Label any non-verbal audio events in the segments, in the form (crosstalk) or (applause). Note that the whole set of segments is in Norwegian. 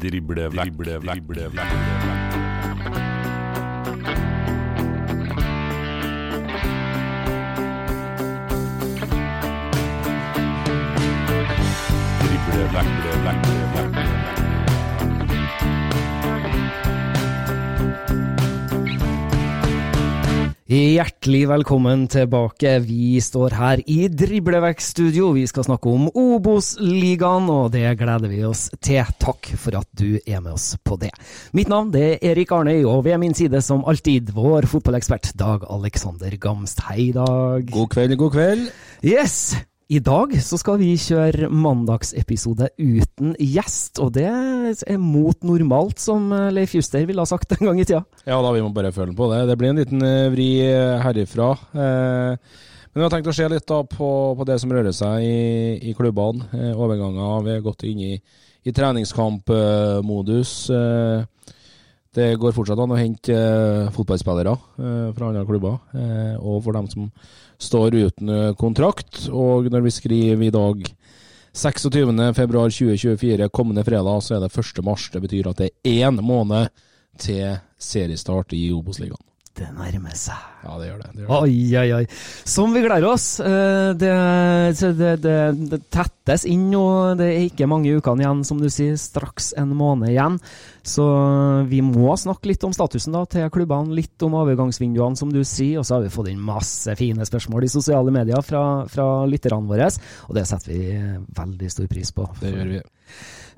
Drible vekk, drible vekk, drible vekk. Drible Hjertelig velkommen tilbake. Vi står her i Driblevekk-studio. Vi skal snakke om Obos-ligaen, og det gleder vi oss til. Takk for at du er med oss på det. Mitt navn det er Erik Arnøy, og ved min side som alltid vår fotballekspert Dag Alexander Gamst. Hei, Dag. God kveld, god kveld. Yes! I dag så skal vi kjøre mandagsepisode uten gjest, og det er mot normalt, som Leif Juster ville ha sagt en gang i tida. Ja da, vi må bare føle på det. Det blir en liten eh, vri eh, herifra. Eh, Men vi har tenkt å se litt da på, på det som rører seg i, i klubbene. Eh, overganger. Vi har gått inn i, i treningskampmodus. Det går fortsatt an å hente eh, fotballspillere eh, fra andre klubber, eh, og for dem som står uten kontrakt. Og når vi skriver i dag 26.2.2024, kommende fredag, så er det 1. mars. Det betyr at det er én måned til seriestart i Obos-ligaen. Det nærmer seg. Ja, det gjør det. det, gjør det. Oi, oi, oi. Som vi gleder oss. Eh, Det, det, tettes inn nå. Det er ikke mange ukene igjen, som du sier. Straks en måned igjen. Så vi må snakke litt om statusen da, til klubbene, litt om overgangsvinduene, som du sier. Og så har vi fått inn masse fine spørsmål i sosiale medier fra, fra lytterne våre. Og det setter vi veldig stor pris på. Det gjør vi.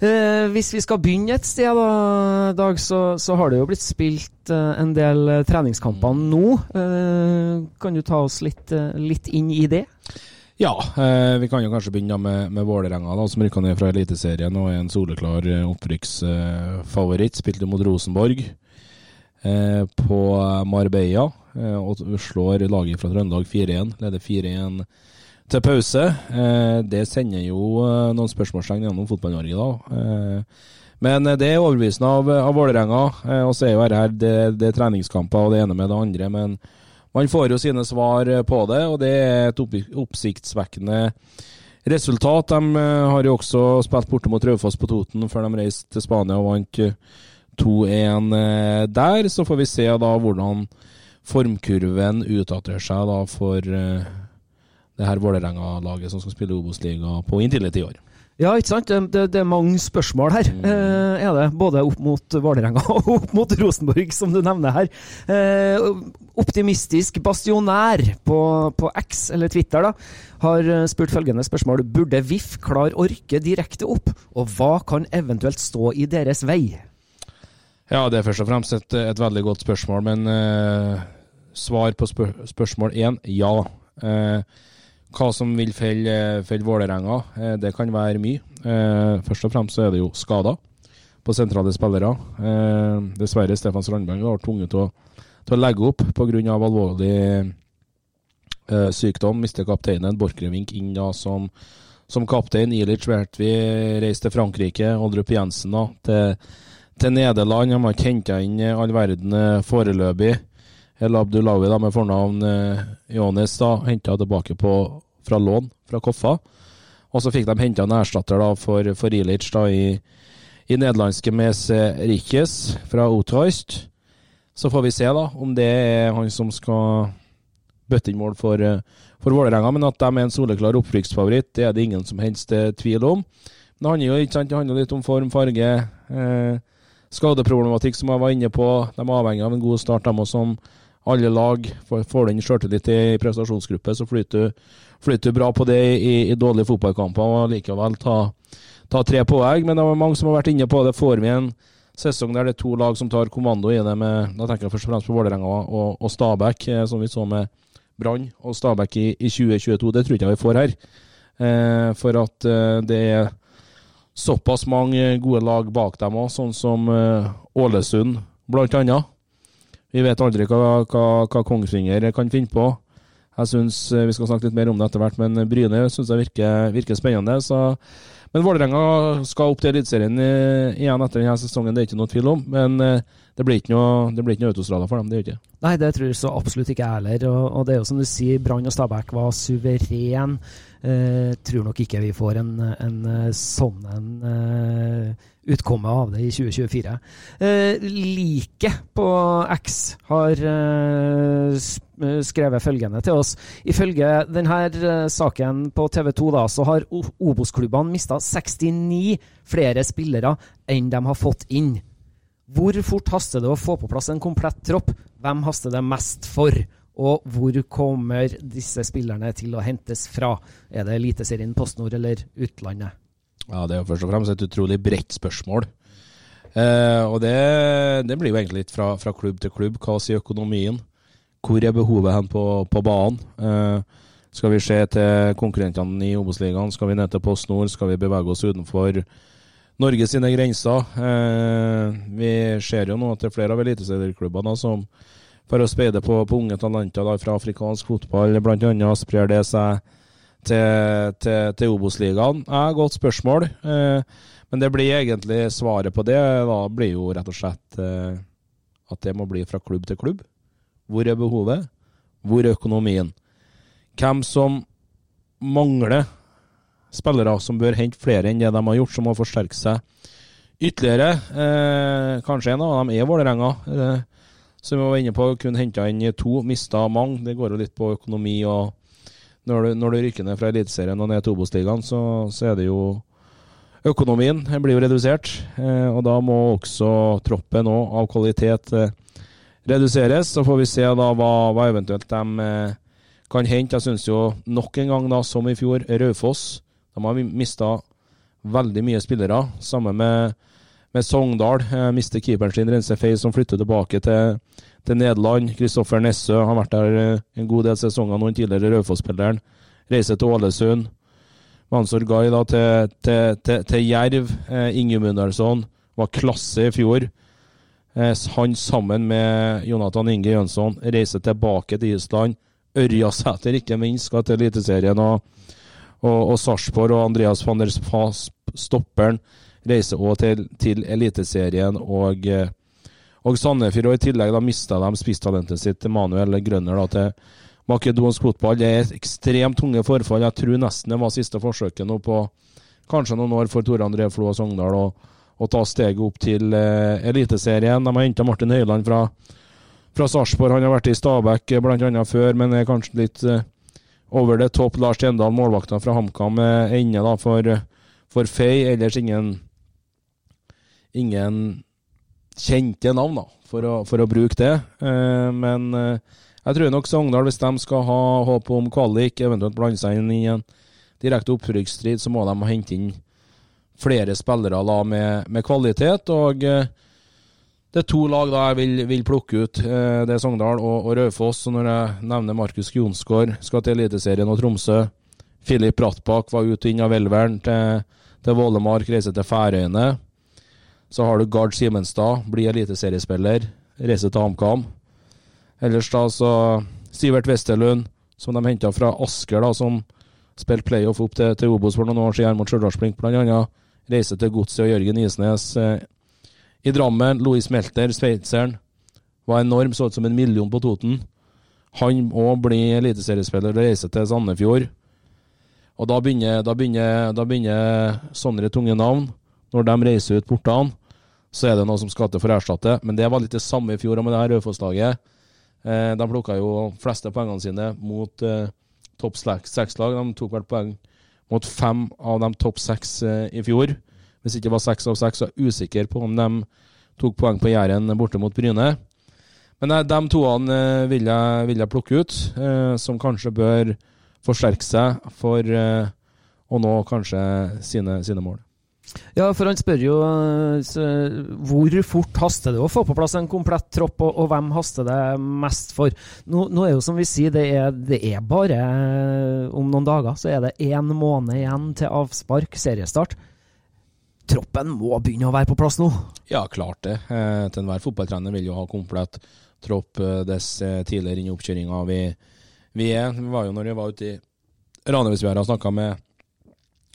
Eh, hvis vi skal begynne et sted, da, Dag, så, så har det jo blitt spilt eh, en del eh, treningskamper nå. Eh, kan du ta oss litt, eh, litt inn i det? Ja, eh, vi kan jo kanskje begynne med, med Vålerenga, da, som rykka ned fra Eliteserien og er en soleklar opprykksfavoritt. Spilte mot Rosenborg eh, på Marbella og slår laget fra Trøndelag 4-1. Leder 4-1 til pause. Eh, det sender jo eh, noen spørsmålstegn gjennom Fotball-Norge, da. Eh, men det er overbevisende av, av Vålerenga. Og så er jo her det, det er treningskamper og det ene med det andre. Men man får jo sine svar på det, og det er et opp, oppsiktsvekkende resultat. De har jo også spilt borte mot Raufoss på Toten før de reiste til Spania og vant eh, 2-1 eh, der. Så får vi se da hvordan formkurven utarter seg da for det her Vålerenga-laget som skal spille Obos-liga på inntil et år. Ja, ikke sant? Det, det, er mange spørsmål her, eh, er det. Både opp mot Vålerenga (laughs) og opp mot Rosenborg, som du nevner her. Eh, optimistisk bastionær på, på X, eller Twitter, da, har spurt følgende spørsmål. Burde VIF klare å rykke direkte opp, og hva kan eventuelt stå i deres vei? Ja, det er først og fremst et, et veldig godt spørsmål, men eh, svar på spør spørsmål én ja. Eh, hva som vil felle, felle Vålerenga, eh, det kan være mye. Eh, først og fremst så er det jo skader. på sentrale spillere. Eh, dessverre Stefan Strandberg var tvunget til å, til å legge opp pga. alvorlig sykdom. Mister kapteinen Borchgrevink inn da som, som kaptein. Ilic vi reiste til Frankrike. Oldrup Jensen da, til, til Nederland. De har ikke henta inn all verden foreløpig. El Abdullawi da, med fornavn eh, Jonis henta tilbake på, fra lån fra Koffa. Og så fikk de henta en erstatter da, for, for Ilic da, i, i nederlandske Mese Rikes fra Utrecht. Så får vi se da, om det er han som skal bøtte inn mål for, eh, for Vålerenga. Men at de er en soleklar opprykksfavoritt, det er det ingen som helst eh, tvil om. Men det handler jo ikke sant, det handler litt om form, farge, eh, skadeproblematikk, som jeg var inne på. De er avhengig av en god start, de òg, Som alle lag får, den sjøltillit i prestasjonsgruppe, så flyter du, bra på det i, i dårlige fotballkamper og likevel ta, ta tre poeng. Men det er mange som har vært inne på det. Får vi en sesong der det er to lag som tar kommando i det, med, da tenker jeg først og fremst på Vålerenga og, og Stabæk, eh, som vi så med Brann og Stabæk i, i, 2022. Det tror ikke jeg vi får her. Eh, for at eh, det er såpass mange gode lag bak dem òg, sånn som eh, Ålesund annet. Vi vet aldri hva, hva, hva Kongsvinger kan finne på. Jeg synes eh, Vi skal snakke litt mer om det etter hvert, men Bryne syns jeg virker, virker spennende. så men Vålerenga skal opp til Eliteserien eh, igjen etter denne sesongen, det er ikke noe tvil om. Men eh, det blir ikke noe, noe autostrada for dem. det gjør ikke. Nei, det tror jeg så absolutt ikke jeg heller. Og, og, det er jo som du sier, Brann og Stabæk var suveren. Eh, tror nok ikke vi får en, en eh, sånn en eh, utkomme av det i 2024. Eh, like på X har eh, skrevet følgende til oss. Ifølge denne eh, saken på TV 2 da, så har Obos-klubbene mista 69 flere spillere enn de har fått inn. Hvor fort haster det å få på plass en komplett tropp? Hvem haster det mest for? Og hvor kommer disse spillerne til å hentes fra? Er det Eliteserien, PostNord eller utlandet? Ja, Det er jo først og fremst et utrolig bredt spørsmål. Eh, og det, det, blir jo egentlig litt fra, fra, klubb til klubb. Hva sier økonomien? Hvor er behovet hen på, på banen? Eh, skal vi se til konkurrentene i Obos-ligaen? Skal vi ned til PostNord? Skal vi bevege oss utenfor Norge sine grenser. Eh, vi ser jo nå at det er flere av eliteserieklubbene som for å speide på, på unge talenter da, fra afrikansk fotball, bl.a. sprer det seg til, til, til Obos-ligaen. Ja, godt spørsmål. Eh, men det blir egentlig svaret på det da blir jo rett og slett eh, at det må bli fra klubb til klubb. Hvor er behovet? Hvor er økonomien? Hvem som mangler spillere som bør hente flere enn det de har gjort, som må forsterke seg ytterligere. Eh, kanskje en av dem er Vålerenga, eh, som vi var inne på. Kun henta inn to, mista mange. Det går jo litt på økonomi. og Når du, når du rykker ned fra Eliteserien og ned til Obos-ligaen, så, så, er det jo Økonomien blir jo redusert, eh, og da må også troppen også, av kvalitet eh, reduseres. Så får vi se da hva, hva eventuelt de eh, kan hente. Jeg syns jo nok en gang, da, som i fjor, Raufoss de har mista veldig mye spillere, sammen med, med Sogndal. Eh, mister keeperen sin, Rense Fei, som flytter tilbake til, til Nederland. Kristoffer Nessø har vært der eh, en god del sesonger nå, den tidligere Raufoss-spilleren. Reiser til Ålesund. Mansour Gai da, til, til, til, til Jerv. Eh, Inge Mundarsson var klasse i fjor. Eh, han sammen med Jonathan Inge Jønsson reiser tilbake til Island. Ørjasæter, ikke minst, skal til Eliteserien. og og, og Sarpsborg og Andreas van der Spas, stopperen, reiser òg til, til Eliteserien og, eh, og Sandefjord. Og I tillegg da mista de spisstalentet sitt til Manuel Grønner da, til makedonsk fotball. Det er ekstremt tunge forfall. Jeg tror nesten det var siste forsøket nå på kanskje noen år for Tore André Flo og Sogndal å, ta steget opp til eh, Eliteserien. De har henta Martin Høiland fra, fra Sarpsborg. Han har vært i Stabæk bl.a. før, men er kanskje litt eh, over det topp Lars Tjendal, målvakta fra HamKam, er inne da for, for Fei. Ellers ingen ingen kjente navn, da, for å, for å bruke det. Eh, men eh, jeg tror nok Sogndal, hvis de skal ha håp om kvalik, eventuelt blande seg inn i en direkte opprykksstrid, så må de hente inn flere spillere da, med, med kvalitet. og eh, det er to lag da jeg vil, vil plukke ut. Eh, det er Sogndal og, og Raufoss. Når jeg nevner Markus Jonsgaard, skal til Eliteserien og Tromsø. Filip Brattbakk var ute inn av elveren til, til Vålemark, reiser til Færøyene. Så har du Gard Simenstad, blir eliteseriespiller, reiser til HamKam. Ellers da så Sivert Westerlund, som de henta fra Asker, da, som spilte playoff opp til, til Obos for noen år siden mot Stjørdalsblink bl.a. Reiser til Godset og Jørgen Isnes. Eh, I Drammen, Louis Melter, sveitseren, var enorm, så ut som en million på Toten. Han òg blir eliteseriespiller og reiser til Sandefjord. Og da begynner, da begynner, da begynner sånne tunge navn. Når de reiser ut portene, så er det noe som skal til for å erstatte. Men det var litt det samme i fjor med det her Raufoss-laget. Eh, de plukka jo fleste poengene sine mot eh, topp seks-lag. De tok vel poeng mot fem av de topp seks eh, i fjor. Hvis ikke det var seks av seks, så er jeg usikker på om de tok poeng på Jæren borte mot Bryne. Men de toene eh, vil, jeg, vil jeg plukke ut, eh, som kanskje bør forsterke seg for eh, å nå kanskje sine, sine mål. Ja, for han spør jo eh, hvor fort haster det å få på plass en komplett tropp, og, og hvem haster det mest for? Nå, nå er jo som vi sier, det er, det er bare eh, om noen dager så er det én måned igjen til avspark, seriestart. Troppen må begynne å være på plass nå? Ja, klart det. Eh, til enhver fotballtrener vil jo ha komplett tropp eh, dess eh, tidligere inn i oppkjøringa vi, vi er. Vi var jo når jeg var ute i Ranheimsværet og snakka med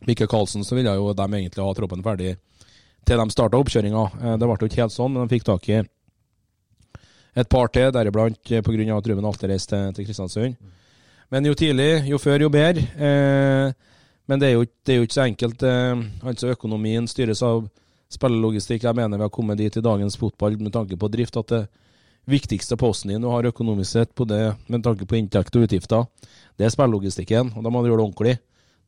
Mikke Karlsen, så ville jo de egentlig ha troppen ferdig til de starta oppkjøringa. Eh, det ble jo ikke helt sånn, men de fikk tak i et par til, deriblant eh, pga. at Ruben alltid reiste til, til Kristiansund. Men jo tidlig, jo før, jo bedre. Eh, men det er, jo, det er jo ikke så enkelt. Eh, altså Økonomien styres av spillelogistikk. Jeg mener vi har kommet dit i dagens fotball med tanke på drift at det viktigste posten din du har økonomisk sett på det med tanke på inntekt og utgifter, det er spillelogistikken. Og da må du gjøre det ordentlig.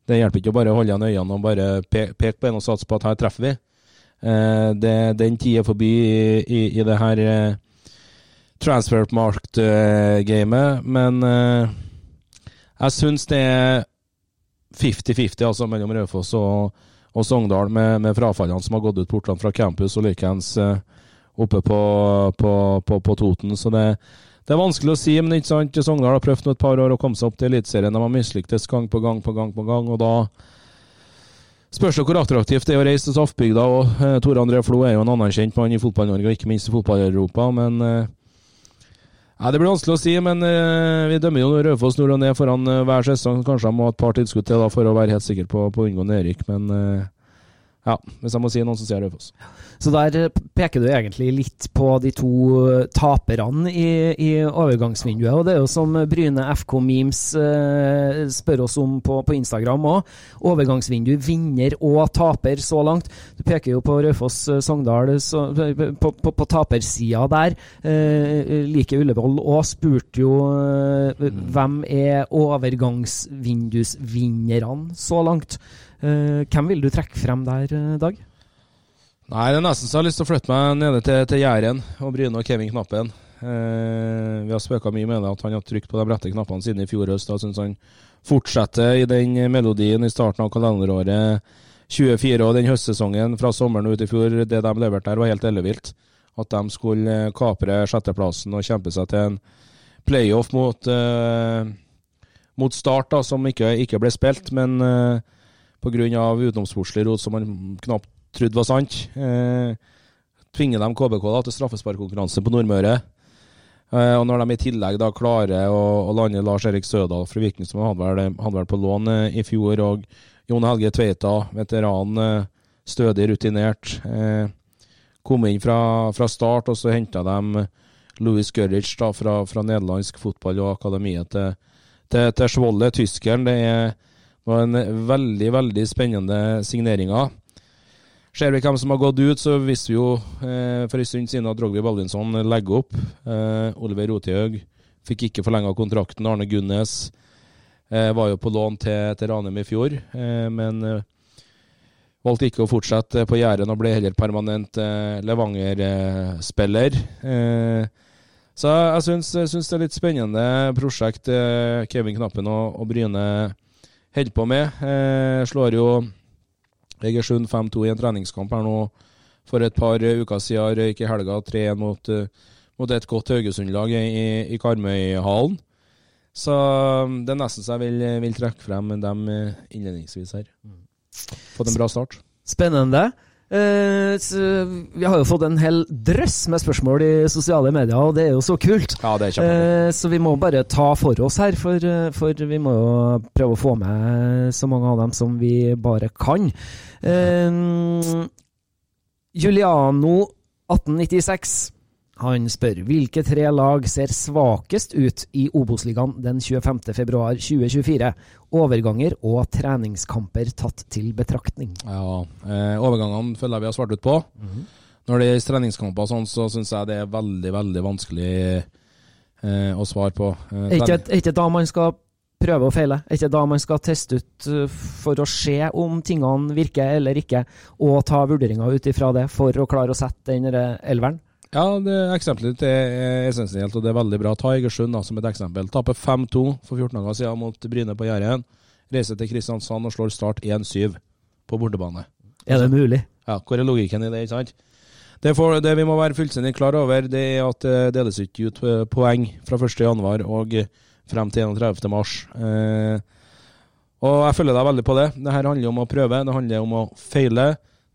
Det hjelper ikke å bare holde igjen øynene og bare peke pe på en og satse på at her treffer vi. Eh, det, den tid er forbi i, i, i det her eh, transfermarkt-gamet, men eh, jeg syns det er 50-50 altså, mellom Raufoss og, og Sogndal, med, med frafallene som har gått ut portene fra campus og likeens eh, oppe på, på, på, på Toten. Så det, det er vanskelig å si, men ikke sant? Sogndal har prøvd nå et par år å komme seg opp til Eliteserien. De har mislyktes gang på gang på gang på gang, og da spørs det hvor attraktivt det er å reise til Saftbygda. og eh, Tore André Flo er jo en anerkjent mann i Fotball-Norge, og ikke minst i Fotball-Europa. men... Ja, Det blir vanskelig å si, men uh, vi dømmer jo Raufoss nord og ned foran uh, hver sesong. Kanskje de må ha et par tilskudd til da, for å være helt sikker på, på å unngå nedrykk, men eh, ja, hvis jeg må si noen, så sier jeg Raufoss. Så der eh, peker du egentlig litt på de to eh, taperne i, i overgangsvinduet. Og det er jo som Bryne FK Memes eh, spør oss om på, på Instagram òg. Overgangsvindu, vinner og taper så langt. Du peker jo på Raufoss-Sogndal på, på, på tapersida der. Eh, like Ullevål òg spurte jo eh, hvem er overgangsvindusvinnerne så langt. Eh, hvem vil du trekke frem der, eh, Dag? Nei, det er nesten så jeg har lyst til å flytte meg nede til, til Jæren og Bryne og Kevin Knappen. Eh, vi har spøka mye med det at han har trykt på de rette knappene siden i fjor høst. Da syns han fortsetter i den melodien i starten av kalenderåret 24 og den høstsesongen fra sommeren ut i fjor. Det de leverte der, var helt ellevilt. At de skulle kapre sjetteplassen og kjempe seg til en playoff mot, eh, mot Start, da, som ikke, ikke ble spilt. Men eh, pga. utenomsportslig rot som man knapt trodde var sant, eh, tvinger de KBK da, til straffesparkkonkurranse på Nordmøre. Eh, og når de i tillegg da klarer å, å lande Lars Erik Sødal fra Viking, som hadde vel, hadde vel på lån eh, i fjor, og Jon Helge Tveita, veteran, eh, stødig rutinert, eh, kom inn fra, fra start, og så henta de Louis Gurridge da, fra, fra nederlandsk fotball og akademiet til, til, til Svolle, tyskeren. Det er var en veldig, veldig spennende signeringer. Ser vi hvem som har gått ut, så visste vi jo eh, for en stund siden at Rogvi Baldinsson legger opp. Eh, Oliver Rothaug fikk ikke forlenga kontrakten. Arne Gunnes eh, var jo på lån til, til Ranheim i fjor, eh, men eh, valgte ikke å fortsette på Jæren og ble heller permanent eh, Levanger-spiller. så jeg jeg syns, det er litt spennende prosjekt Kevin Knappen og, og Bryne holder på med. Eh, slår jo Egersund 5-2 i en treningskamp her nå for et par uker siden. Røyk i helga 3-1 mot, eh, mot, et godt Haugesund-lag i, i Karmøyhallen. Så um, det er nesten så jeg vil, vil trekke frem dem eh, innledningsvis her. Fått en bra start. Spennende. Eh, vi har jo fått en hel drøss med spørsmål i sosiale medier, og det er jo så kult. Ja, det er kjempe. Eh, så vi må bare ta for oss her, for, eh, for vi må jo prøve å få med så mange av dem som vi bare kan. Juliano 1896 han spør hvilke tre lag ser svakest ut i Obos-ligaen den 25.2.2024? Overganger og treningskamper tatt til betraktning. Ja, eh, overgangene føler jeg vi har svart ut på. Når det gjelder treningskamper, sånn, så syns jeg det er veldig veldig vanskelig eh, å svare på. Eh, ikke, ikke da man skal prøve og feile? Er ikke da man skal teste ut uh, for å se om tingene virker eller ikke, og ta vurderinger ut ifra det for å klare å sette den elveren? Ja, det eksempelet ditt er essensielt, og det er veldig bra. Ta Egersund som et eksempel. Taper 5-2 for 14 dager siden mot Bryne på Jæren. Reiser til Kristiansand og slår Start 1-7 på bortebane. Er det mulig? Ja, Hvor er logikken i det? ikke sant? Det, for, det vi må være fullstendig klar over, det er at det deles ikke ut eh, poeng fra 1.1. og frem til 31. mars. Eh, og jeg følger deg veldig på det. Det her handler om å prøve, det handler om å feile.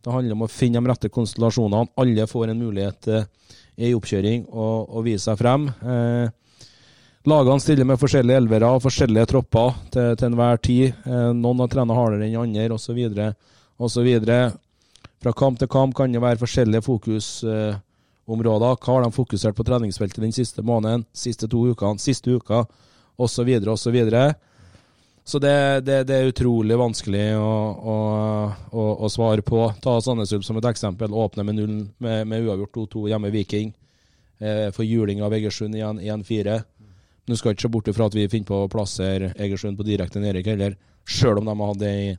Det handler om å finne de rette konstellasjonene. Alle får en mulighet eh, i oppkjøring og, og vise seg frem. Eh, lagene stiller med forskjellige elvere og forskjellige tropper til, til enhver tid. Eh, noen har trent hardere enn andre, osv. osv. Fra kamp til kamp kan det være forskjellige fokusområder. Hva har de fokusert på treningsfeltet den siste måneden, siste to ukene, siste uka, osv., osv. Så det, det, det er utrolig vanskelig å, å, å, å svare på. Ta Sandnes Ulf som et eksempel. Åpne med, null, med, med uavgjort 2-2 hjemme Viking. Eh, for juling av Egersund igjen 1-4. Nå skal ikke se bort ifra at vi finner på å plassere Egersund på direkte nedrykk heller, sjøl om de hadde ei,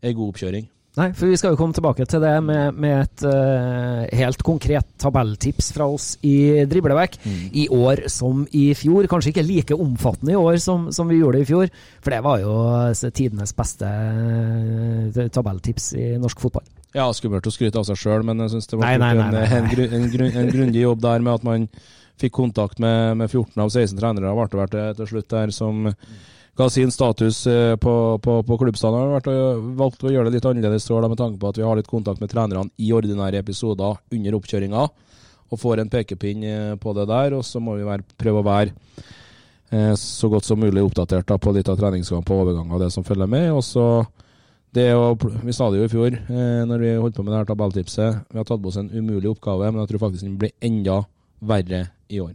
ei god oppkjøring. Nei, for vi skal jo komme tilbake til det med, med et uh, helt konkret tabelltips fra oss i Driblevekk. I år som i fjor. Kanskje ikke like omfattende i år som, som vi gjorde i fjor, for det var jo uh, tidenes beste uh, tabelltips i norsk fotball. Ja, skummelt å skryte av seg sjøl, men jeg syns det var Nei, nei, nei, en, en, en, grundig jobb der med at man fikk kontakt med, med 14 av 16 trenere, ble det vært til, til slutt der, som ga sin status eh, på, på, på klubbstanden. Har vært og valgt å gjøre det litt annerledes år, med tanke på at vi har litt kontakt med trenerne i ordinære episoder under oppkjøringa, og får en pekepinn eh, på det der. Og så må vi være, prøve å være eh, så godt som mulig oppdatert da, på litt av treningskamp og overgang og det som følger med. Og så det å, Vi sa det jo i fjor, eh, når vi holdt på med det her tabelltipset. Vi har tatt på oss en umulig oppgave, men jeg tror faktisk den blir enda verre i år.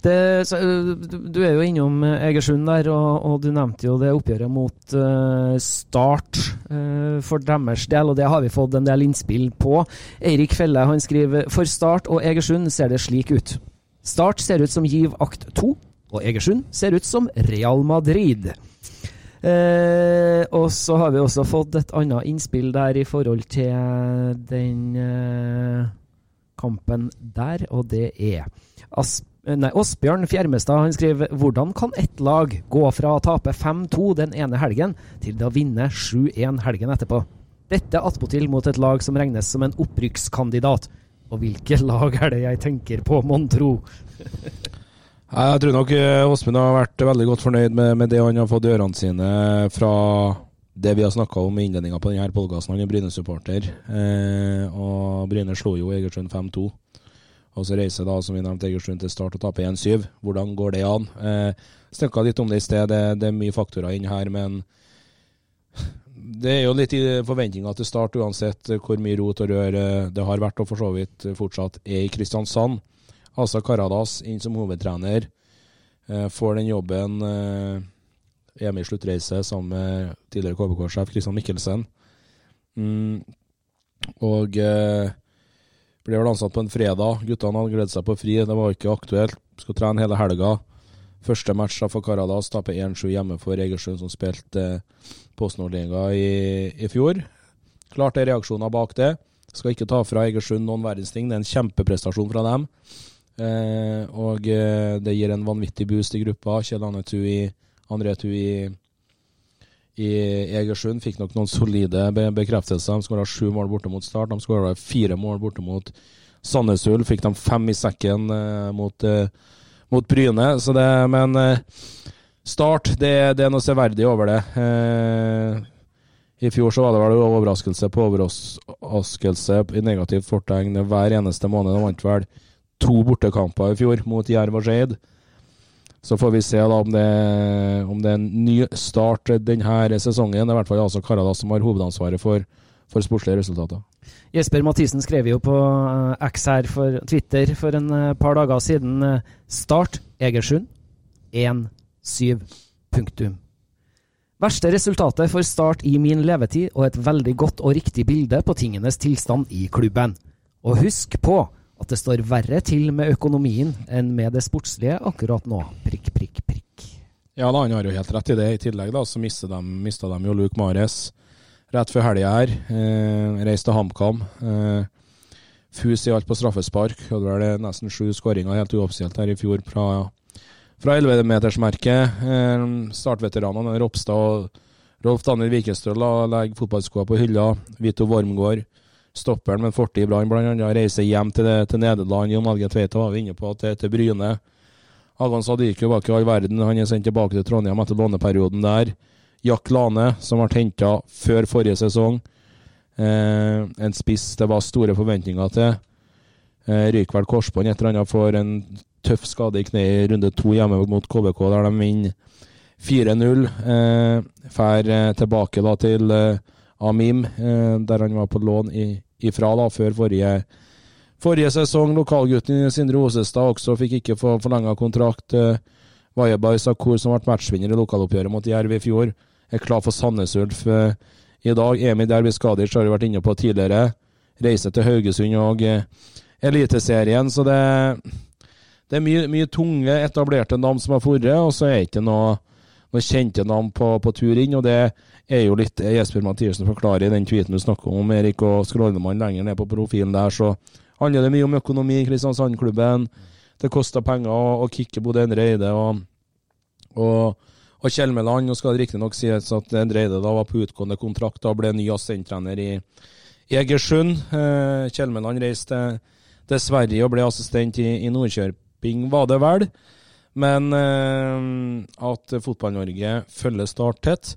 Det, så, du, er jo innom Egersund der, og, og du nevnte jo det oppgjøret mot uh, Start uh, for deres del, og det har vi fått en del innspill på. Eirik Felle han skriver for Start og Egersund ser det slik ut. Start ser ut som Giv akt 2, og Egersund ser ut som Real Madrid. Eh, og så har vi også fått et annet innspill der i forhold til den eh, kampen der, og det er As nei, Åsbjørn Fjermestad han skriver hvordan kan ett lag gå fra å tape 5-2 den ene helgen til å vinne 7-1 helgen etterpå? Dette attpåtil mot et lag som regnes som en opprykkskandidat. Og hvilke lag er det jeg tenker på, mon tro? (laughs) Jeg tror nok eh, Åsmund har vært veldig godt fornøyd med, med det han har fått i ørene sine fra det vi har snakka om i innledninga på denne podkasten. Han er Bryne-supporter, eh, og Bryne slo jo Egersund 5-2. Og så reiser da, som vi nevnte, Egersund til start og taper 1-7. Hvordan går det an? Eh, Snakka litt om det i sted, det, det er mye faktorer inn her, men det er jo litt i forventninga til start, uansett hvor mye rot og rør eh, det har vært, og for så vidt fortsatt er i Kristiansand. Asa Karadas inn som hovedtrener. Eh, får den jobben eh, er med i sluttreise sammen med tidligere KBK-sjef Christian Mikkelsen. Mm, og eh, ble vel ansatt på en fredag. Guttene hadde gledet seg på fri, det var ikke aktuelt. Skal trene hele helga. Første match for Karadas taper 1-7 hjemme for Egersund, som spilte eh, Post-Nord-liga i, i fjor. Klart det er reaksjoner bak det. Skal ikke ta fra Egersund noen verdens ting. Det er en kjempeprestasjon fra dem. Eh, og eh, det gir en vanvittig boost i gruppa. Kjell Anne Tui, André Tu i, Egersund fikk nok noen solide bekreftelser. De skåra sju mål borte mot Start. De skåra fire mål borte mot Sandnes Ulf. Fikk de fem i sekken eh, mot, eh, mot Bryne. Så det, men eh, Start, det, det er noe severdig over det. Eh, I fjor så var det vel overraskelse på overraskelse i negativt fortegn hver eneste måned. De vant vel to bortekamper i fjor, mot Jerv og Skeid. Så får vi se da om det, om det er en ny start denne sesongen. Det er i hvert fall altså Karadas som har hovedansvaret for, for sportslige resultater. Jesper Mathisen skrev jo på eh, X her for Twitter for en eh, par dager siden eh, Start Egersund 1-7. Punktum. Verste resultatet for Start i min levetid, og et veldig godt og riktig bilde på tingenes tilstand i klubben. Og husk på at det står verre til med økonomien enn med det sportslige akkurat nå. Prikk, prikk, prikk. Ja, da, han har jo helt rett i det. I tillegg da, så mista de, de jo Luke Mares rett før helga her. Eh, reiste til HamKam. Eh, fus i alt på straffespark. Hadde vel nesten sju skåringer helt uoffisielt her i fjor fra, fra 11-metersmerket. Eh, startveteranene Ropstad og Rolf Daniel Vikestøl legger fotballskoa på hylla. Vito Wormgård stopperen men fortid i Brann, bl.a. reiser hjem til, det, til Nederland. Jon Alge Tveita var vi inne på, til, til Bryne. Hagan Sadiku var ikke all verden. Han er sendt tilbake til Trondheim etter låneperioden der. Jack Lane, som ble henta før forrige sesong. Eh, en spiss det var store forventninger til. Eh, Ryker vel korsbånd et eller annet for en tøff skade i kneet i runde to hjemme mot KBK, der de vinner 4-0. Eh, Fær eh, tilbake da til eh, Amim, eh, der han var på lån ifra da, før forrige, forrige sesong. Lokalgutten Sindre Osestad også fikk ikke forlenga kontrakt. Eh, Vajebai Sakur, som ble matchvinner i lokaloppgjøret mot Jerv i fjor, er klar for Sandnes Ulf eh, i dag. Emil Derby Skadic har vi vært inne på tidligere. Reiser til Haugesund og Eliteserien. Så det, det er mye, mye, tunge, etablerte navn som har dratt, og så er det ikke noe, noen kjente navn på, på tur inn. og det er jo litt Jesper Mathiassen forklarer i den tweeten du snakker om, Erik, og scroller man lenger ned på profilen der, så handler det mye om økonomi i Kristiansand-klubben. Det koster penger å, å kicke Bodø Endre Eide og, og, og Kjelmeland. Nå skal det riktignok sies at Endre Eide da var på utgående kontrakt og ble ny assistenttrener i Egersund. Eh, Kjelmeland reiste til Sverige og ble assistent i, i Nordkjøping, var det vel. Men eh, at Fotball-Norge følger Start tett,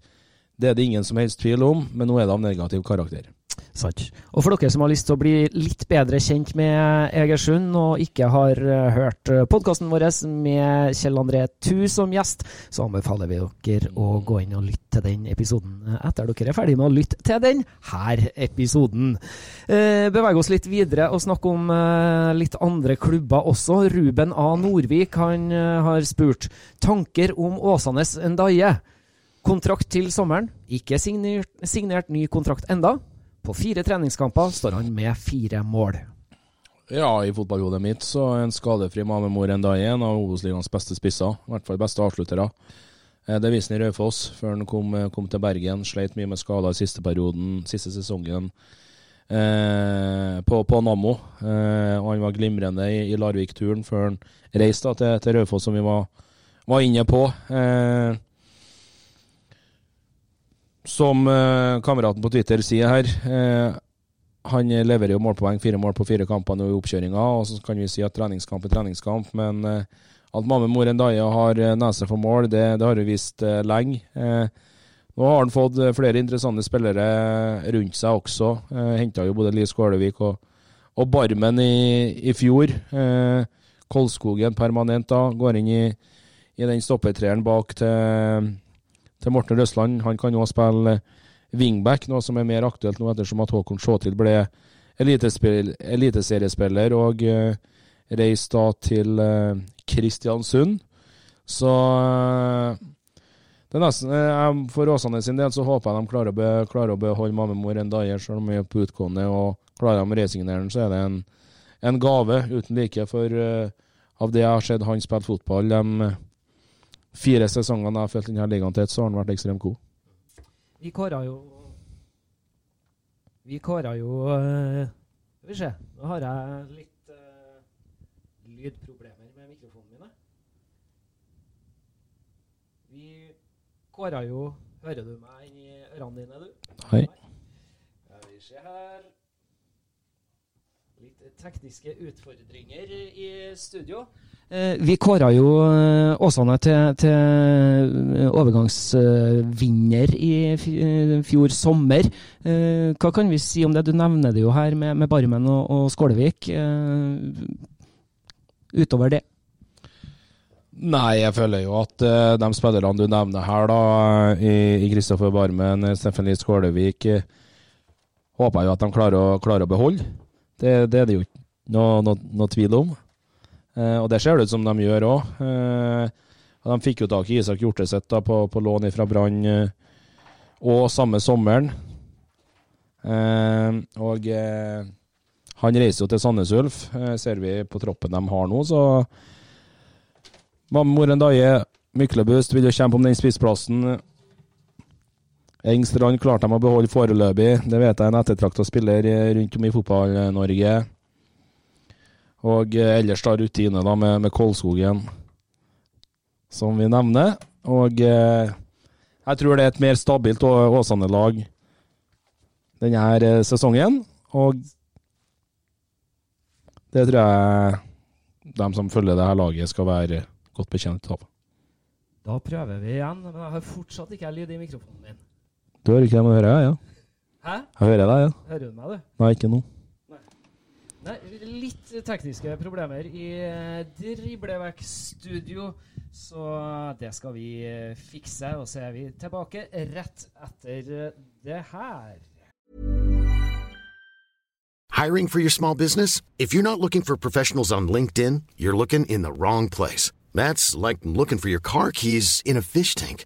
det er det ingen som helst tvil om, men nå er det av negativ karakter. Sant. Og for dere som har lyst til å bli litt bedre kjent med Egersund, og ikke har uh, hørt eh, podkasten vår med Kjell André Thu som gjest, så anbefaler vi dere å gå inn og lytte til den episoden etter dere er ferdig med å lytte til den her episoden. Beveg oss litt videre og snakke om litt andre klubber også. Ruben A. Nordvik han har spurt tanker om Åsanes Ndaye. Kontrakt til sommeren. Ikke signert, signert ny kontrakt enda. På fire treningskamper står han med fire mål. Ja, i fotballhodet mitt så er en skadefri Mamemor dag en av Obos-ligaens beste spisser. I hvert fall beste avsluttere. Eh, det viste han i Raufoss før han kom, eh, kom, til Bergen. Sleit mye med skader i siste perioden, siste sesongen eh, på, på, Nammo. Eh, og han var glimrende i, i Larvik-turen før han reiste til, til Raufoss, som vi var, var inne på. Eh, som eh, kameraten på Twitter sier her, eh, han leverer jo målpoeng, fire mål på fire kamper nå i oppkjøringa. Og så kan vi si at treningskamp er treningskamp, men eh, at mamme, Mor Ndaye har eh, nese for mål, det, det har vi visst eh, lenge. Eh, nå har han fått flere interessante spillere rundt seg også. Eh, Henta jo både Lise Skålevik og, og, Barmen i, i fjor. Kolskogen permanent da, går inn i, i den stoppetreeren bak til til Morten Røsland. Han kan jo spille wingback, noe som er mer aktuelt nå ettersom at Håkon Sjåtil ble eliteseriespiller og uh, reiste da til uh, Kristiansund. Så uh, det er nesten, uh, For Åsane sin del så håper jeg de klarer å, be, klarer å beholde mammemor en dag, selv om de er på utgående. og Klarer de å resignere den, så er det en, en gave uten like. For av det jeg har sett han spille fotball de fire sesongene jeg har følt denne ligaen til, så har han vært ekstremt god. Vi kåra jo Vi kåra jo uh, Skal vi se, nå har jeg litt uh, lydproblemer med mikrofonen min. Vi kåra jo Hører du meg inn i ørene dine, du? Hei. Skal vi se her tekniske utfordringer i studio. Eh, vi kåra jo eh, Åsane til, til overgangsvinner i fjor sommer. Eh, hva kan vi si om det? Du nevner det jo her med, med Barmen og, og Skålevik. Eh, utover det. Nei, jeg føler jo at eh, de spillerne du nevner her, da, i, Kristoffer Barmen, eh, Steffen Lie Skålevik, eh, håper jeg jo at de klarer å, klarer å beholde. Det, det er det jo ikke noe, noe, noe tvil om. Eh, og det ser det ut som de gjør òg. Eh, de fikk jo tak i Isak Hjorteset på, på lån fra Brann eh, og samme sommeren. Eh, og eh, han reiser jo til Sandnes Ulf, eh, ser vi på troppen de har nå, så Moren Daje, Myklebust vil jo kjempe om den spissplassen. Engstrand klarte de å beholde foreløpig. Det vet jeg en ettertrakta spiller eh, rundt om i Fotball-Norge. Og eh, ellers da rutine da med, med Kolskogen, som vi nevner. Og eh, jeg tror det er et mer stabilt Åsane-lag denne sesongen. Og det tror jeg de som følger det her laget, skal være godt bekjent av. Da prøver vi igjen, men jeg har fortsatt ikke lyd i mikrofonen min. Du hører ikke det, men hører jeg, ja? Hæ? Jeg hører deg, ja. Hører du meg, du? Nei, ikke nå. Nei, Nei, litt tekniske problemer i eh, Driblevekk-studio, så det skal vi eh, fikse. Og så er vi tilbake rett etter eh, det her. Hiring for your small business? If you're not looking for professionals on LinkedIn, you're looking in the wrong place. That's like looking for your car keys in a fish tank.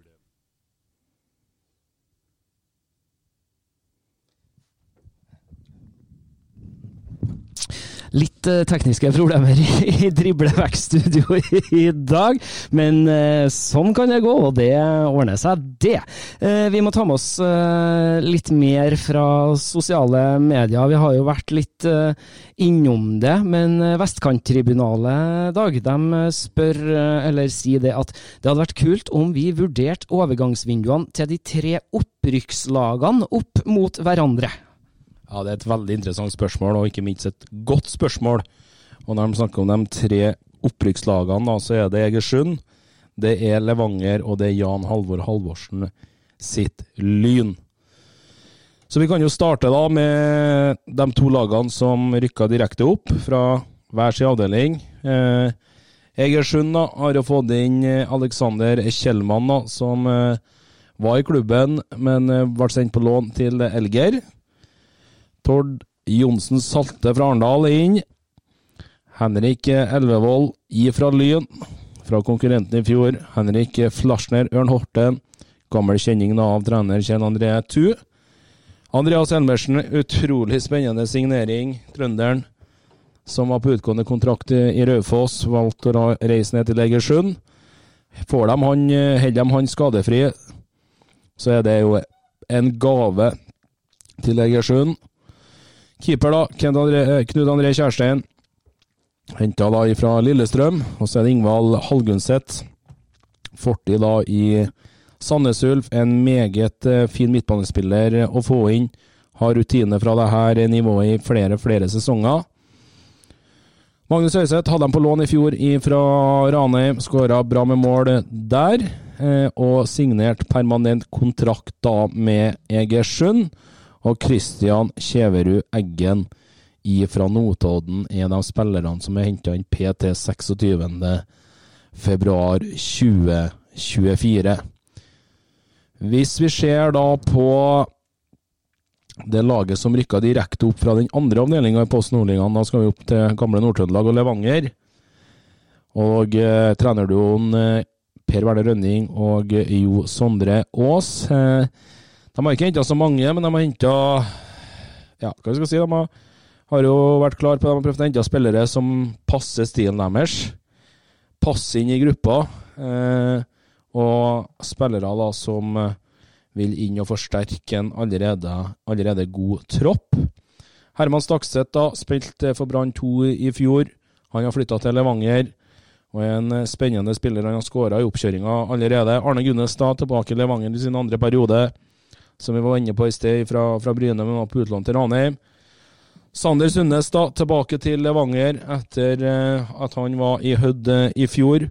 Litt eh, tekniske problemer (laughs) i, i i, dag, men eh, sånn kan det gå, og det ordner seg, det. Eh, vi må ta med oss litt mer fra sosiale medier. Vi har jo vært litt innom det, men Vestkanttribunalet, Dag, de spør, eller sier det at det hadde vært kult om vi vurderte overgangsvinduene til de tre opprykkslagene opp mot hverandre. Ja, det er et veldig interessant spørsmål, og ikke minst et godt spørsmål. Og når de snakker om de tre opprykkslagene, så er det Egersund, det er Levanger, og det er Jan Halvor Halvorsen sitt Lyn. Så vi kan jo starte da med de to lagene som rykka direkte opp fra hver sin avdeling. Eh, Egersund da, har jo fått inn eh, Alexander Kjellmann, da, som eh, var i klubben, men eh, ble sendt på lån til Elger. Tord Johnsen Salte fra Arendal er inn. Henrik Elvevold ifra Lyn, fra konkurrenten i fjor. Henrik Flasjner Ørn Horten, gammel kjenning av trener Kjell André Thu. Andreas Elmersen, utrolig spennende signering. Trønderen, som var på utgående kontrakt i Raufoss, valgte å reise ned til Egersund. Får de han, holder de han skadefri, så er det jo en gave til Egersund. Keeper, da. Eh, Knut André Kjærstein. Henta da fra Lillestrøm. Og så er det Ingvald Hallgundseth. Fortid da i Sandnes Ulf. En meget eh, fin midtbanespiller å få inn. Har rutine fra det her nivået i flere, flere sesonger. Magnus Høiseth hadde dem på lån i fjor fra Ranheim. Skåra bra med mål der. eh, Og signert permanent kontrakt da med Egersund. Og Christian Kjeverud Eggen fra Notodden er av spillerne som er henta inn PT 26. februar 2024. Hvis vi ser da på det laget som rykka direkte opp fra den andre avdelinga i Post Nordligaen, da skal vi opp til gamle Nord-Trøndelag og Levanger. Og eh, trenerduoen eh, Per Werner Rønning og Jo Sondre Aas. Eh, de har ikke henta så mange, men de har henta Ja, hva skal jeg si? De har, har jo vært klar på det, de har prøvd å hente spillere som passer stilen deres. Passer inn i gruppa. Eh, og spillere da som vil inn og forsterke en allerede, allerede god tropp. Herman Stakset da, spilte for Brann 2 i fjor. Han har flytta til Levanger. Og er en spennende spiller. Han har skåra i oppkjøringa allerede. Arne Gunnestad tilbake i Levanger i sin andre periode, som vi var inne på i sted, fra, fra Bryne, men var på utlån til Ranheim. Sander Sundnes da, tilbake til Levanger etter eh, at han var i Hødd eh, i fjor.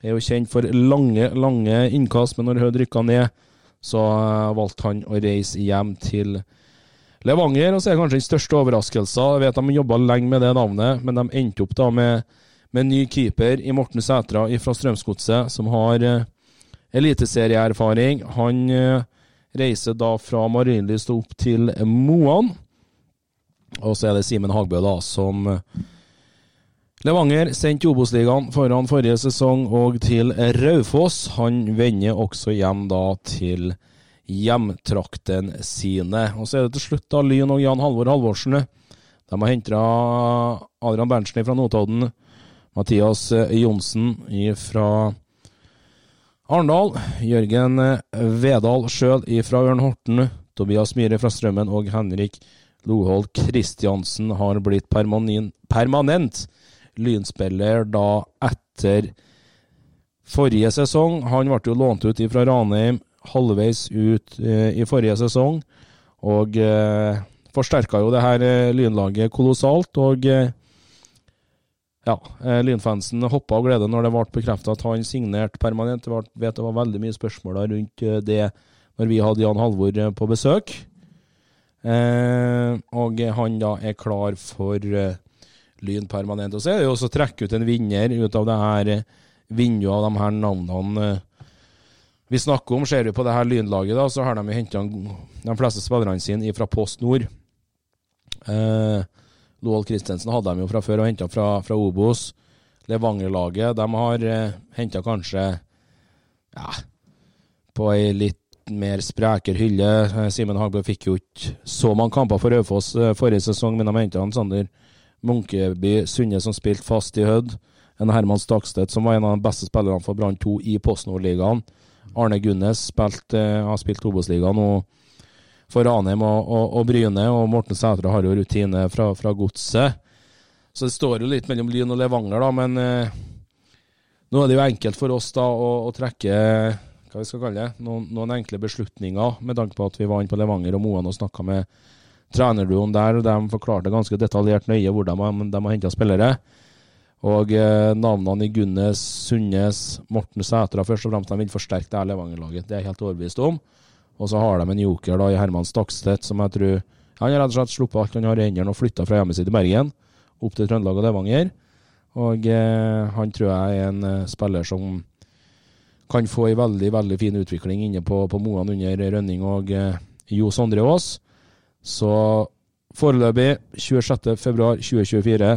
Er jo kjent for lange, lange innkast, men når Hødd rykka ned, så eh, valgte han å reise hjem til Levanger. Og så er det kanskje den største overraskelsen. Jeg vet de jobba lenge med det navnet, men de endte opp da med, med ny keeper i Morten Sætra fra Strømsgodset, som har eliteserieerfaring. Han reiser da fra Marienlyst opp til Moan. Og så er det Simen Hagbø, da, som eh, Levanger sendte Obos-ligaen foran forrige sesong og til Raufoss. Han vender også hjem da til hjemtrakten sine. Og så er det til slutt da Lyn og Jan Halvor Halvorsen. De har henta Adrian Berntsen fra Notodden. Mathias Johnsen fra Arendal. Jørgen Vedal sjøl fra Ørn Horten. Tobias Myhre fra Strømmen og Henrik Loholt Kristiansen har blitt permanent Lynspiller da etter forrige sesong. Han ble jo lånt ut fra Ranheim halvveis ut eh, i forrige sesong, og eh, forsterka jo det her eh, Lynlaget kolossalt. Og eh, ja, eh, Lynfansen hoppa av glede når det ble bekrefta at han signerte permanent. Jeg vet det var veldig mye spørsmål rundt eh, det når vi hadde Jan Halvor på besøk. og han da er klar for Lyn permanent. Og så er det jo også å trekke ut en vinner ut av det her vinduet av de her navnene vi snakker om. Ser vi på det her Lynlaget, da, så har de henta de fleste spillerne sine fra Post Nord. Eh, Loald Christensen hadde de jo fra før og henta fra, fra Obos. Levanger-laget de har eh, henta kanskje ja, på ei litt mer sprekere hylle. Eh, Simen Hagbø fikk jo ikke så mange kamper for Raufoss eh, forrige sesong, men de henta Sander Munkeby Sunde, som spilte fast i Hødd. En Herman Stakstedt, som var en av de beste spillerne for Brann 2 i Post Nord-ligaen. Arne Gunnes spilt, eh, har spilt Obos-ligaen for Ranheim og, og, og, Bryne, og Morten Sætre har jo rutine fra, fra Godset. Så det står jo litt mellom Lyn og Levanger, da, men eh, nå er det jo enkelt for oss da å, å trekke hva vi skal kalle det, noen, noen, enkle beslutninger, med tanke på at vi var inne på Levanger og Moan og snakka med trenerduoen der, og de forklarte ganske detaljert nøye hvordan de, de har henta spillere. Og eh, navnene i Gunnes, Sundnes, Morten Sætra først og fremst, de vil forsterke det her Levanger-laget. Det er jeg helt overbevist om. Og så har de en joker da i Herman Stakstedt, som jeg tror Han har rett og slett sluppet alt han har i hendene og flytta fra hjemmet sitt i Bergen opp til Trøndelag og Levanger. Og eh, han tror jeg er en eh, spiller som kan få en veldig veldig fin utvikling inne på, på Moan under Rønning og eh, Jo Sondre Aas. Så foreløpig 26.2.2024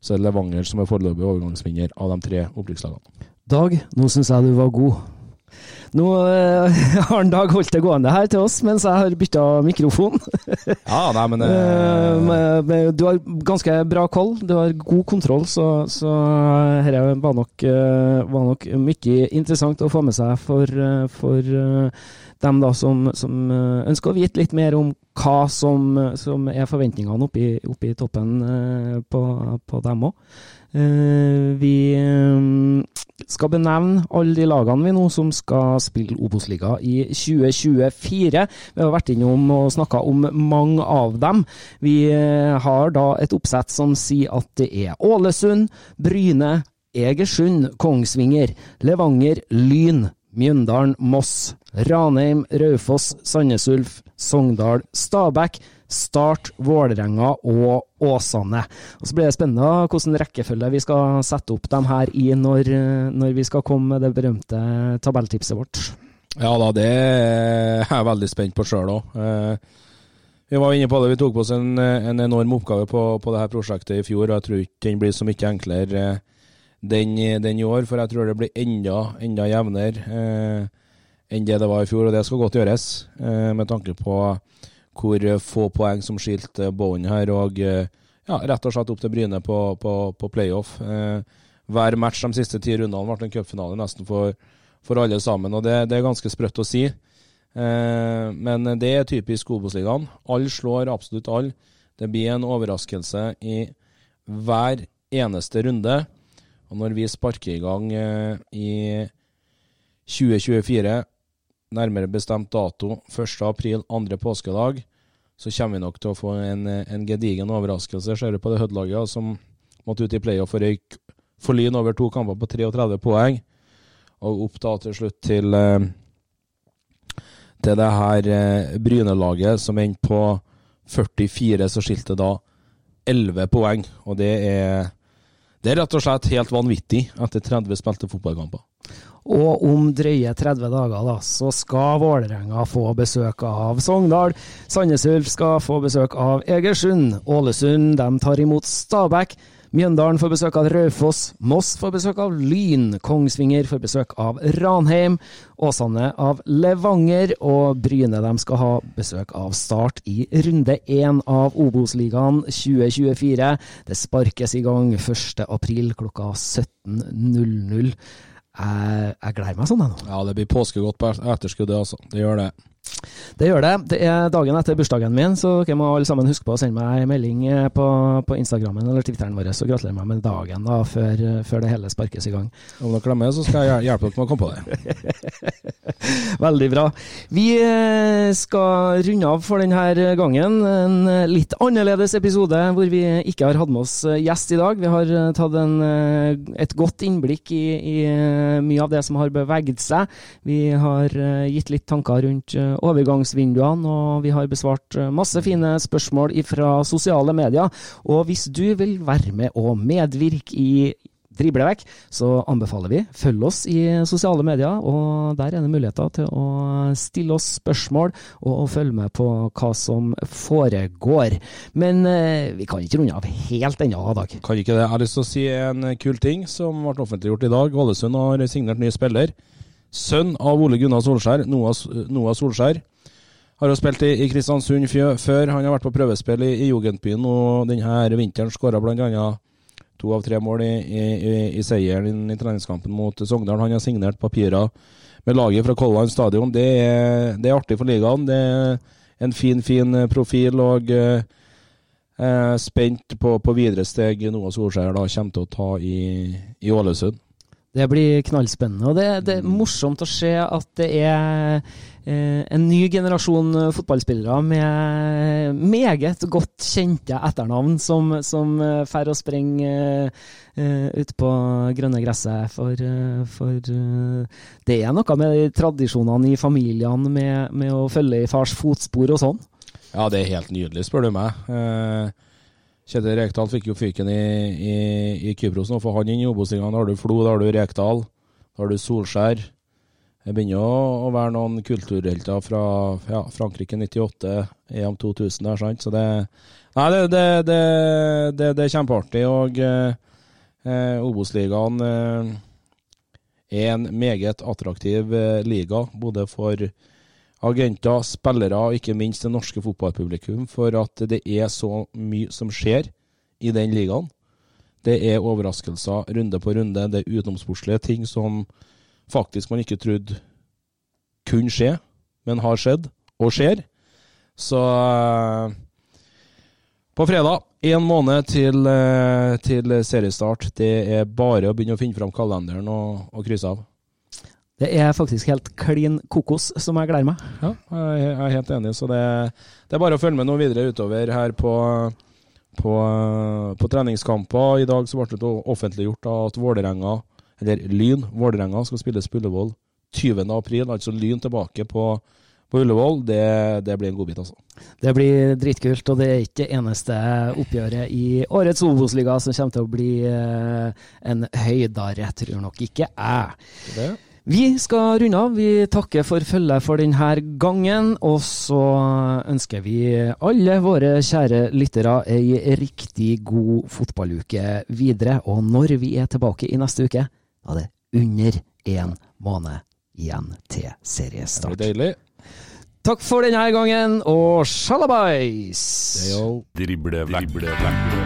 så er det Levanger som er foreløpig overgangsvinner av de tre opprykkslagene. Dag, nå syns jeg du var god. Nå eh, (laughs) har en Dag holdt det gående her til oss mens jeg har bytta mikrofon. (laughs) Ja, nei, men uh... du har ganske bra koll, du har god kontroll, så, så dette var nok, var nok mye interessant å få med seg for, for dem da som, som ønsker å vite litt mer om hva som, som er forventningene oppe i toppen på, på dem òg. Vi eh, skal benevne alle de lagene vi nå som skal spille Obos-liga i 2024. Vi har vært innom og snakka om mange av dem. Vi eh, har da et oppsett som sier at det er Ålesund, Bryne, Egersund, Kongsvinger, Levanger, Lyn, Mjøndalen, Moss, Ranheim, Raufoss, Sandnes Ulf, Sogndal, Stabæk, Start, Vålerenga og Åsane. Og Så blir det spennende hvordan rekkefølge vi skal sette opp dem her i når, når vi skal komme med det berømte tabelltipset vårt. Ja da, det er jeg veldig spent på sjøl òg. Vi var inne på det, vi tok på oss en, en enorm oppgave på, på dette prosjektet i fjor. og Jeg tror ikke den blir så mye enklere eh, den, den i år, for jeg tror det blir enda, enda jevnere eh, enn det det var i fjor. Og det skal godt gjøres, eh, med tanke på hvor få poeng som skilte Bowen her. Og eh, ja, rett og slett opp til Bryne på, på, på playoff. Eh, hver match de siste ti rundene ble en cupfinale nesten for, for alle sammen. og Det, det er ganske sprøtt å si. Eh, men det er typisk Obos-ligaen. Alle slår absolutt alle. Det blir en overraskelse i hver eneste runde. Og når vi sparker i gang eh, i 2024, nærmere bestemt dato 1. april, andre påskedag, så kommer vi nok til å få en, en gedigen overraskelse. Ser du på det Hødd-laget som måtte ut i playoff og røyk for Lyn over to kamper på 33 poeng, og opp da til slutt til eh, til det her eh, Bryne-laget som endte på 44, så skilte da 11 poeng. Og det er, det er rett og slett helt vanvittig etter 30 spilte fotballkamper. Og om drøye 30 dager da, så skal Vålerenga få besøk av Sogndal. Sandnes Ulf skal få besøk av Egersund. Ålesund de tar imot Stabæk. Mjøndalen får besøk av Raufoss. Moss får besøk av Lyn. Kongsvinger får besøk av Ranheim. Åsane av Levanger. Og Bryne de skal ha besøk av Start i runde én av Obos-ligaen 2024. Det sparkes i gang 1. april klokka 17.00. Jeg, jeg gleder meg sånn, jeg nå. Ja, det blir påskegodt på etterskudd, det altså. Det gjør det. Det gjør det. Det er dagen etter bursdagen min, så dere må alle sammen huske på å sende meg en melding eh, på, på Instagrammen eller Twitteren vår, så gratulerer meg med dagen da, før, før det hele sparkes i gang. Om dere glemmer, så skal jeg hjelpe dere med å komme på det. (laughs) Veldig bra. Vi eh, skal runde av for denne gangen. En eh, litt annerledes episode hvor vi ikke har hatt med oss eh, gjest i dag. Vi har eh, tatt en, eh, et godt innblikk i, i eh, mye av det som har beveget seg. Vi har eh, gitt litt tanker rundt eh, overgangsvinduene, og vi har besvart eh, masse fine spørsmål fra sosiale medier. Og hvis du vil være med og medvirke i drible vekk, så anbefaler vi følg oss i sosiale medier, og der er det muligheter til å stille oss spørsmål og følge med på hva som foregår. Men eh, vi kan ikke runde av helt ennå, Dag. Kan ikke det. Jeg har lyst til å si en kul ting som ble offentliggjort i dag. Ålesund har signert ny spiller. Sønn av Ole Gunnar Solskjær, Noah, Solskjær. Har jo spilt i, i Kristiansund før. Han har vært på prøvespill i, i Jugendbyen og denne vinteren skåra bl.a. to av tre mål i, i, i, i seieren i treningskampen mot Sogndal. Han har signert papirer med laget fra Kolland stadion. Det er, det er artig for ligaen. Det er en fin, fin profil og eh, eh, spent på, på videre steg Noah Solskjær da kommer til å ta i, i Ålesund. Det blir knallspennende. Og det, det er morsomt å se at det er eh, en ny generasjon eh, fotballspillere med meget godt kjente etternavn som, som eh, fer og springer eh, ut på grønne gresset. For, eh, for eh, det er noe med de tradisjonene i familiene med, med å følge i fars fotspor og sånn. Ja, det er helt nydelig, spør du meg. Eh, Kjetil Rekdal fikk jo fyken i, i, i Kypros nå, for han inn i Obos-ligaen. Da har du Flo, da har du Rekdal, da har du Solskjær. Det begynner å, være noen kulturhelter fra ja, Frankrike 98, EM 2000 der, sant. Så det Nei, det, det, det, det, det er kjempeartig. Og eh, Obos-ligaen eh, er en meget attraktiv eh, liga, både for agenter, spillere og ikke minst det norske fotballpublikum, for at det er så mye som skjer i den ligaen. Det er overraskelser runde på runde, det er utenomsportslige ting som faktisk man ikke trodde kunne skje, men har skjedd, og skjer. Så eh, på fredag, én måned til, eh, til, seriestart. Det er bare å begynne å finne fram kalenderen og, og krysse av. Det er faktisk helt klin kokos som jeg gleder meg. Ja, jeg er helt enig. Så det, det er bare å følge med noe videre utover her på, på, på treningskamper. I dag så ble det offentliggjort at Vålerenga, eller Lyn Vålerenga, skal spilles på Ullevål 20. april. Altså Lyn tilbake på, på Ullevål. Det, det, blir en godbit, altså. Det blir dritkult, og det er ikke det eneste oppgjøret i årets Obos-liga som kommer til å bli eh, en høydare, tror nok ikke jeg. Det. Vi skal runde av. Vi takker for følget for denne gangen. Og så ønsker vi alle våre kjære lyttere ei riktig god fotballuke videre. Og når vi er tilbake i neste uke, da er det under én måned igjen til seriestart. Det blir deilig. Takk for denne gangen, og sjalabais! Drible, drible, drible, drible.